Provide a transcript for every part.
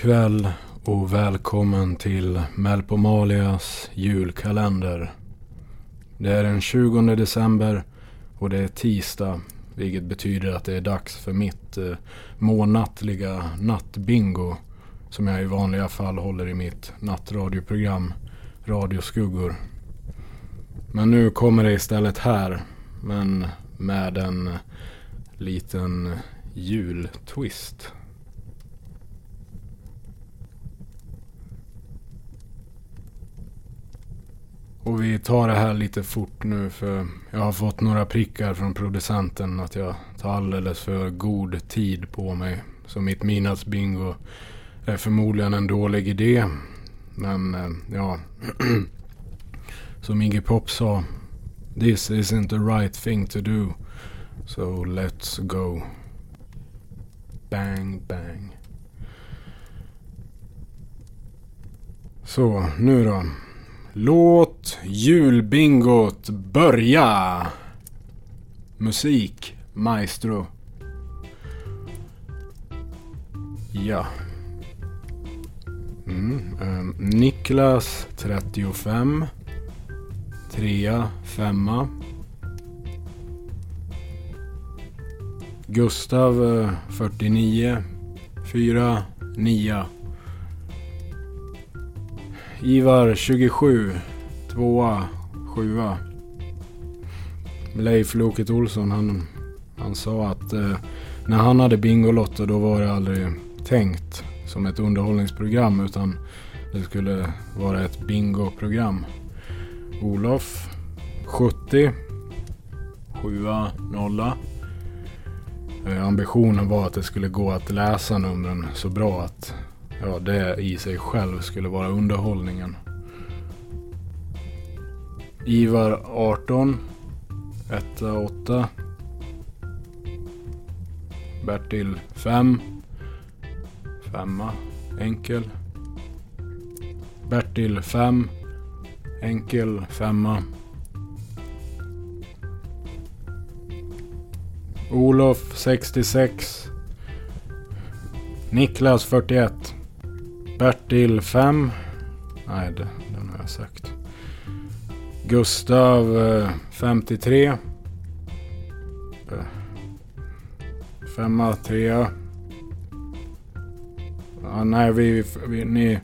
God kväll och välkommen till Melpomalias julkalender. Det är den 20 december och det är tisdag. Vilket betyder att det är dags för mitt eh, månatliga nattbingo. Som jag i vanliga fall håller i mitt nattradioprogram Radioskuggor. Men nu kommer det istället här. Men med en liten jultwist. Och vi tar det här lite fort nu för jag har fått några prickar från producenten att jag tar alldeles för god tid på mig. Så mitt midnattsbingo är förmodligen en dålig idé. Men eh, ja, som Iggy Pop sa. This isn't the right thing to do. So let's go. Bang, bang. Så, nu då. Låt julbingot börja! Musik, maestro. Ja. Mm, um, Niklas 35. Trea, femma. Gustav eh, 49. Fyra, nia. Ivar 27. Tvåa, sjua. Leif Loket Olsson han, han sa att eh, när han hade Bingolotto då var det aldrig tänkt som ett underhållningsprogram utan det skulle vara ett bingoprogram. Olof 70 7 nolla. Eh, ambitionen var att det skulle gå att läsa numren så bra att ja, det i sig själv skulle vara underhållningen. Ivar 18 1 8 Bertil 5 5 enkel. Bertil 5 enkel 5 Olof 66 Niklas 41 Bertil 5 Nej, det, den har jag sagt. Gustav eh, 53 eh, Femma, trea. Ja, nej, vi, vi ni,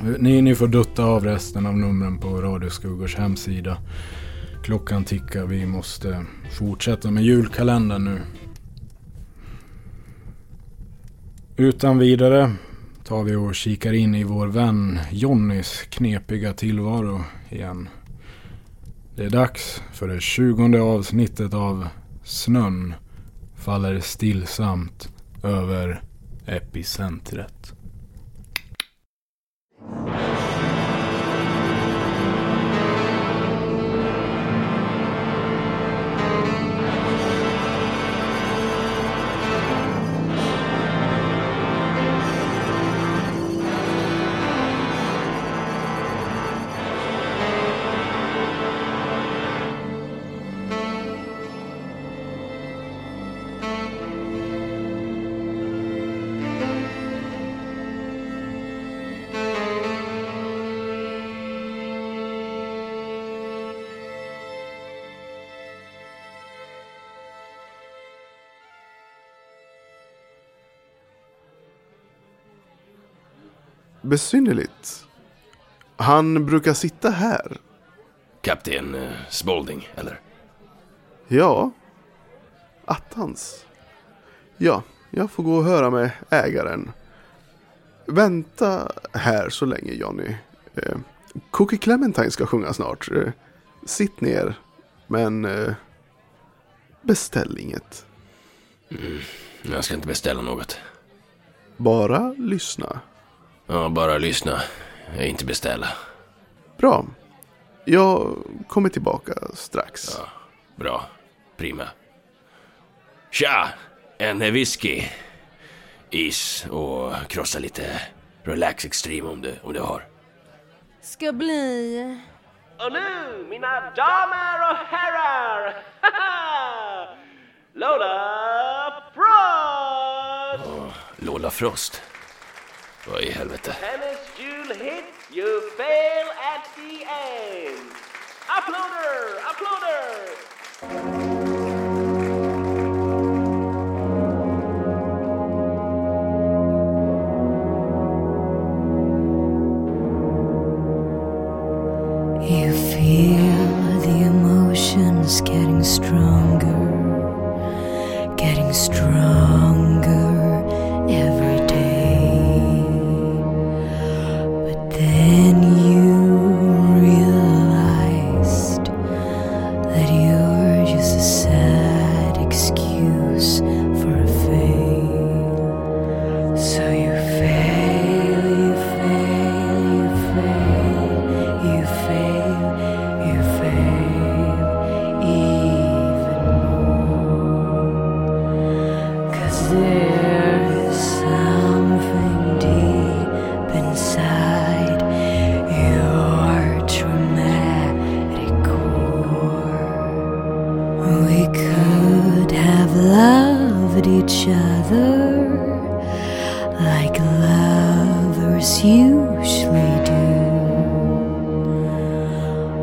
ni, ni får dutta av resten av numren på Radio Skuggors hemsida. Klockan tickar, vi måste fortsätta med julkalendern nu. Utan vidare tar vi och kikar in i vår vän Jonnys knepiga tillvaro igen. Det är dags för det tjugonde avsnittet av Snön faller stillsamt över epicentret. Besynnerligt. Han brukar sitta här. Kapten uh, Spalding, eller? Ja. Attans. Ja, jag får gå och höra med ägaren. Vänta här så länge Johnny. Eh, Cookie Clementine ska sjunga snart. Eh, sitt ner. Men eh, beställ inget. Mm, jag ska inte beställa något. Bara lyssna. Ja, bara lyssna. Inte beställa. Bra. Jag kommer tillbaka strax. Ja, bra. Prima. Tja! En whisky. Is och krossa lite Relax Extreme om du, om du har. Ska bli... Och nu, mina damer och herrar! Lola Prod! Lola Frost. Vad i helvete? Hennes jul hit, you fail at the end. Applåder! Applåder!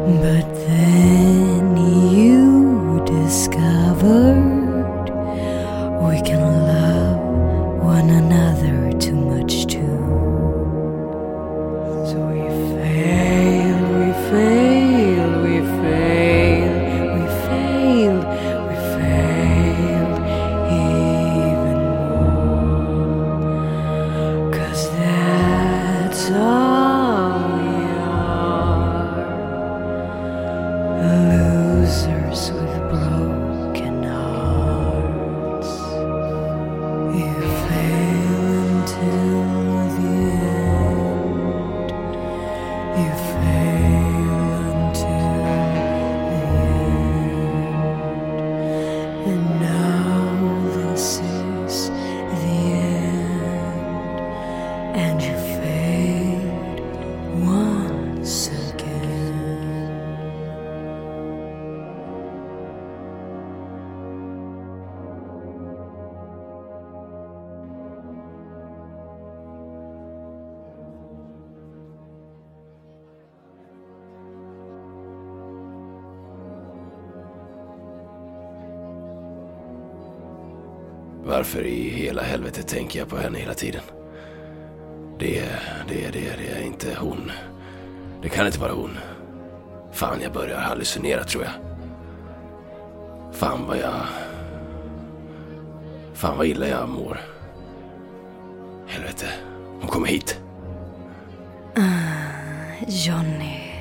But then Varför i hela helvetet tänker jag på henne hela tiden? Det, det, det, det är inte hon. Det kan inte vara hon. Fan, jag börjar hallucinera tror jag. Fan vad jag... Fan vad illa jag mår. Helvete, hon kommer hit. Ah, Johnny.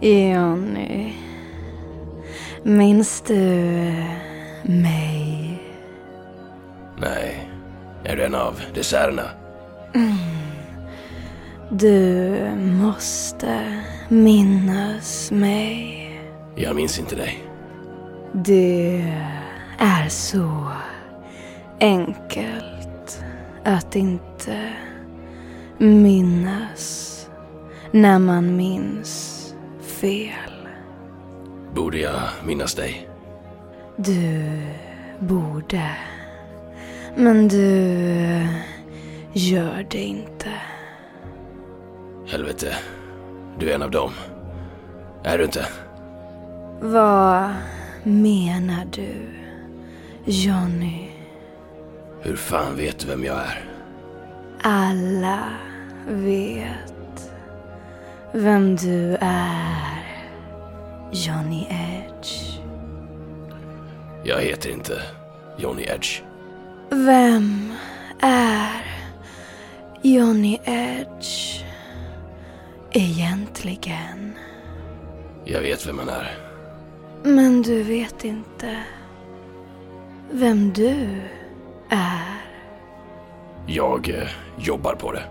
Johnny. Minns du mig? Nej, är du en av desserterna? Du måste minnas mig. Jag minns inte dig. Det är så enkelt att inte minnas när man minns fel. Borde jag minnas dig? Du borde. Men du gör det inte. Helvete, du är en av dem. Är du inte? Vad menar du, Johnny? Hur fan vet du vem jag är? Alla vet vem du är, Johnny Edge. Jag heter inte Johnny Edge. Vem är Johnny Edge egentligen? Jag vet vem han är. Men du vet inte vem du är. Jag eh, jobbar på det.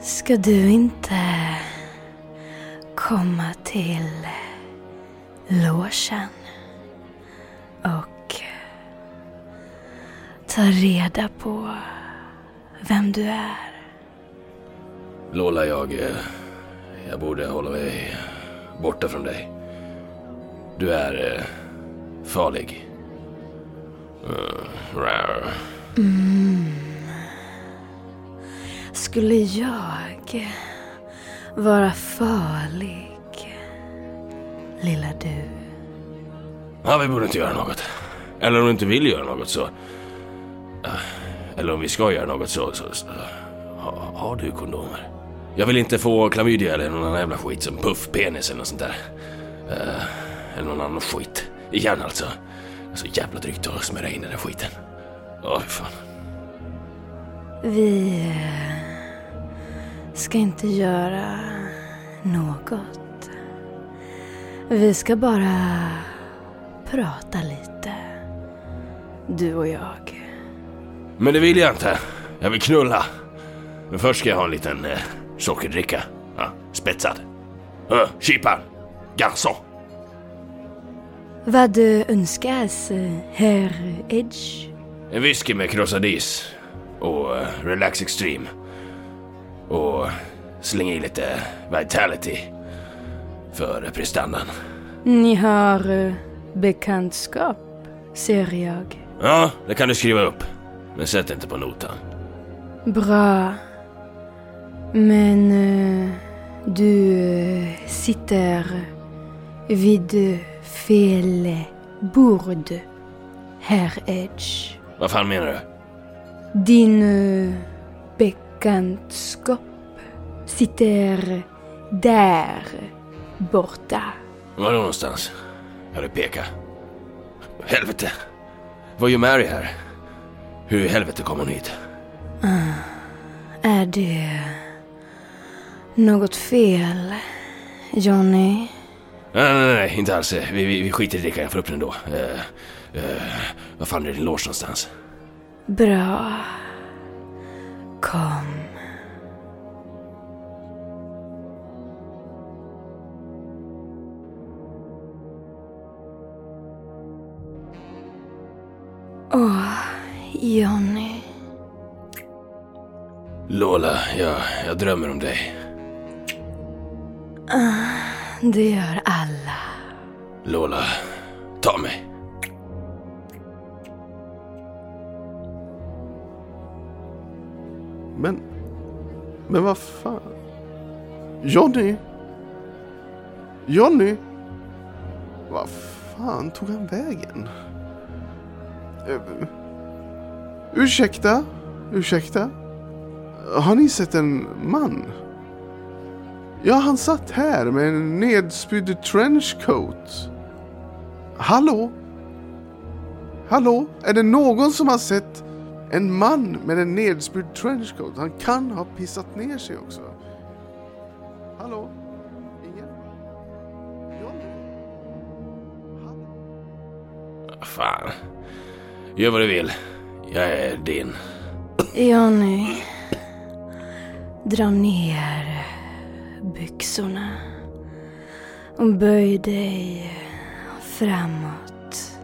Ska du inte komma till logen och ta reda på vem du är? Lola, jag... eh, Jag borde hålla mig borta från dig. Du är eh, farlig. Uh, rar. skulle jag vara farlig, lilla du? Ja, vi borde inte göra något. Eller om du inte vill göra något så... Eller om vi ska göra något så... så, så ha, har du kondomer? Jag vill inte få klamydia eller någon annan jävla skit som puffpenis eller något sånt där. Uh, eller någon annan skit. Igen alltså. Det är så jävla drygt att smörja in den där skiten. Ja, fy fan. Vi eh, ska inte göra något. Vi ska bara prata lite. Du och jag. Men det vill jag inte. Jag vill knulla. Men först ska jag ha en liten eh, sockerdricka. Ja, spetsad. Uh, Chipa. Garçon. Vad önskas, herr Edge? En whisky med krossad is. Och eh, Relax Extreme. Och släng i lite Vitality. För prestandan. Ni har eh, bekantskap, ser jag. Ja, det kan du skriva upp. Men sätt inte på notan. Bra. Men eh, du eh, sitter vid fel bord, herr Edge. Vad fan menar du? Din eh, bekantskap sitter där borta. Var någonstans? Ja, du pekar. Helvete! Vad gör Mary här? Hur i helvete kom hon hit? Är det något fel, Johnny? Nej, nej, nej, inte alls. Vi, vi, vi skiter i det, jag får upp den då. Uh, uh, vad fan är din loge någonstans? Bra. Kom. Johnny. Lola, jag, jag drömmer om dig. Det gör alla. Lola, ta mig. Men, men vad fan? Johnny? Johnny? Vad fan tog han vägen? Ursäkta? Ursäkta? Har ni sett en man? Ja, han satt här med en nedspydd trenchcoat. Hallå? Hallå? Är det någon som har sett en man med en nedspydd trenchcoat? Han kan ha pissat ner sig också. Hallå? Ingen? Johnny? Hallå? Fan. Gör vad du vill. Jag är din. Johnny. Dra ner byxorna. Och böj dig framåt.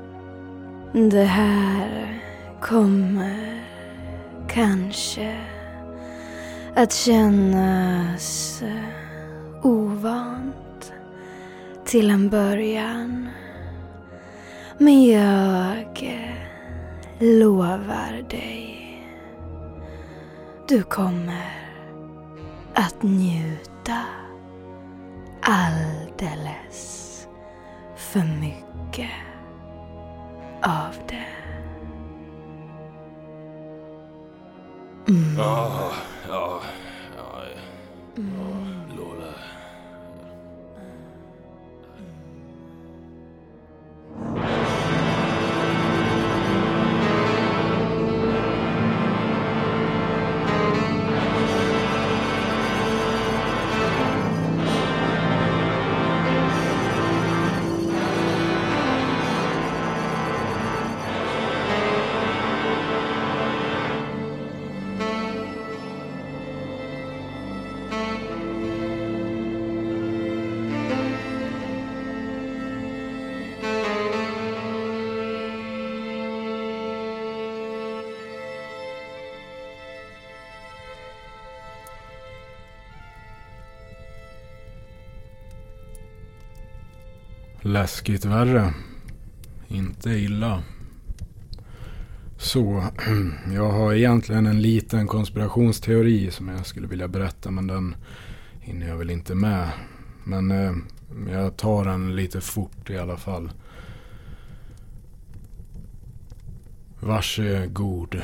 Det här kommer kanske att kännas ovant till en början. Men jag lovar dig. Du kommer att njuta alldeles för mycket av det. Mm. Oh, oh. Läskigt värre. Inte illa. Så, jag har egentligen en liten konspirationsteori som jag skulle vilja berätta men den hinner jag väl inte med. Men eh, jag tar den lite fort i alla fall. Varsågod.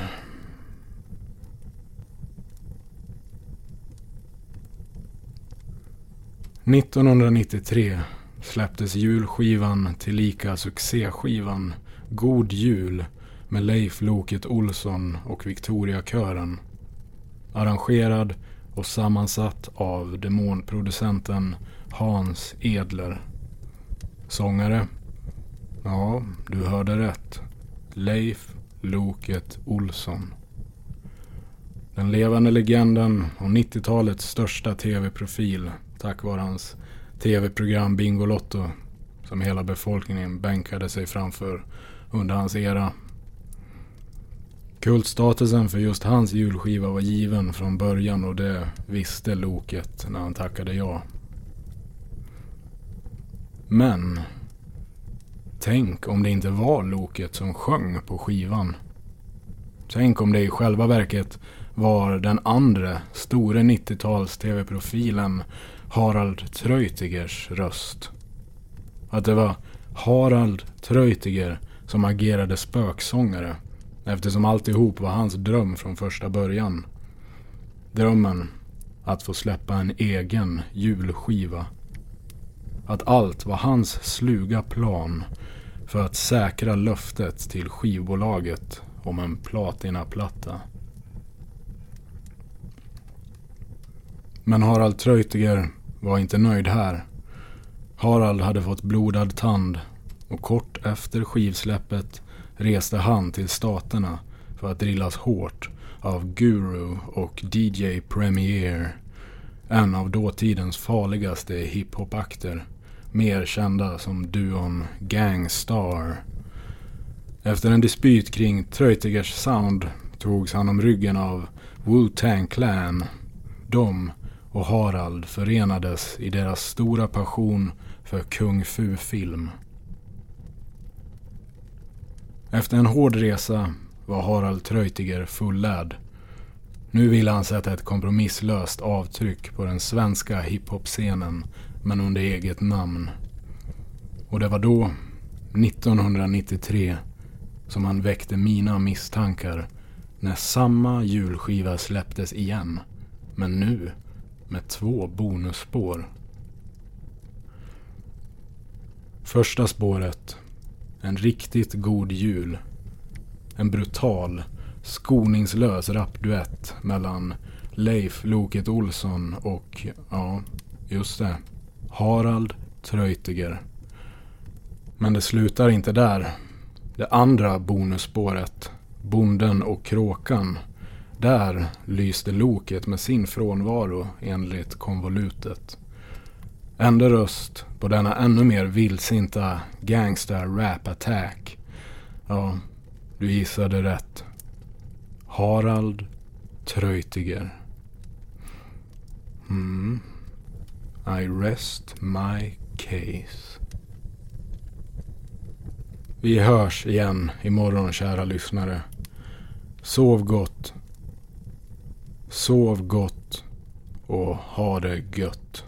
–1993 släpptes julskivan tillika succéskivan God Jul med Leif Loket Olsson och Victoria-kören. Arrangerad och sammansatt av demonproducenten Hans Edler. Sångare? Ja, du hörde rätt. Leif Loket Olsson. Den levande legenden och 90-talets största tv-profil tack vare hans tv-program Bingolotto som hela befolkningen bänkade sig framför under hans era. Kultstatusen för just hans julskiva var given från början och det visste Loket när han tackade ja. Men tänk om det inte var Loket som sjöng på skivan. Tänk om det i själva verket var den andra store 90-tals tv-profilen Harald Treutigers röst. Att det var Harald Treutiger som agerade spöksångare eftersom alltihop var hans dröm från första början. Drömmen att få släppa en egen julskiva. Att allt var hans sluga plan för att säkra löftet till skivbolaget om en platinaplatta. Men Harald Treutiger var inte nöjd här. Harald hade fått blodad tand och kort efter skivsläppet reste han till staterna för att drillas hårt av Guru och DJ Premier. En av dåtidens farligaste hiphopakter. Mer kända som duon Gangstar. Efter en dispyt kring Treutigers sound togs han om ryggen av Wu-Tang Clan. De och Harald förenades i deras stora passion för kung fu-film. Efter en hård resa var Harald Treutiger fullärd. Nu ville han sätta ett kompromisslöst avtryck på den svenska hiphop-scenen men under eget namn. Och det var då, 1993, som han väckte mina misstankar när samma julskiva släpptes igen. Men nu med två bonusspår. Första spåret. En riktigt god jul. En brutal, skoningslös rapduett mellan Leif Loket Olsson och, ja, just det, Harald Treutiger. Men det slutar inte där. Det andra bonusspåret, Bonden och kråkan, där lyste Loket med sin frånvaro enligt konvolutet. Enda röst på denna ännu mer vildsinta gangster-rap-attack. Ja, du gissade rätt. Harald Treutiger. Mm. I rest my case. Vi hörs igen imorgon kära lyssnare. Sov gott. Sov gott och ha det gött.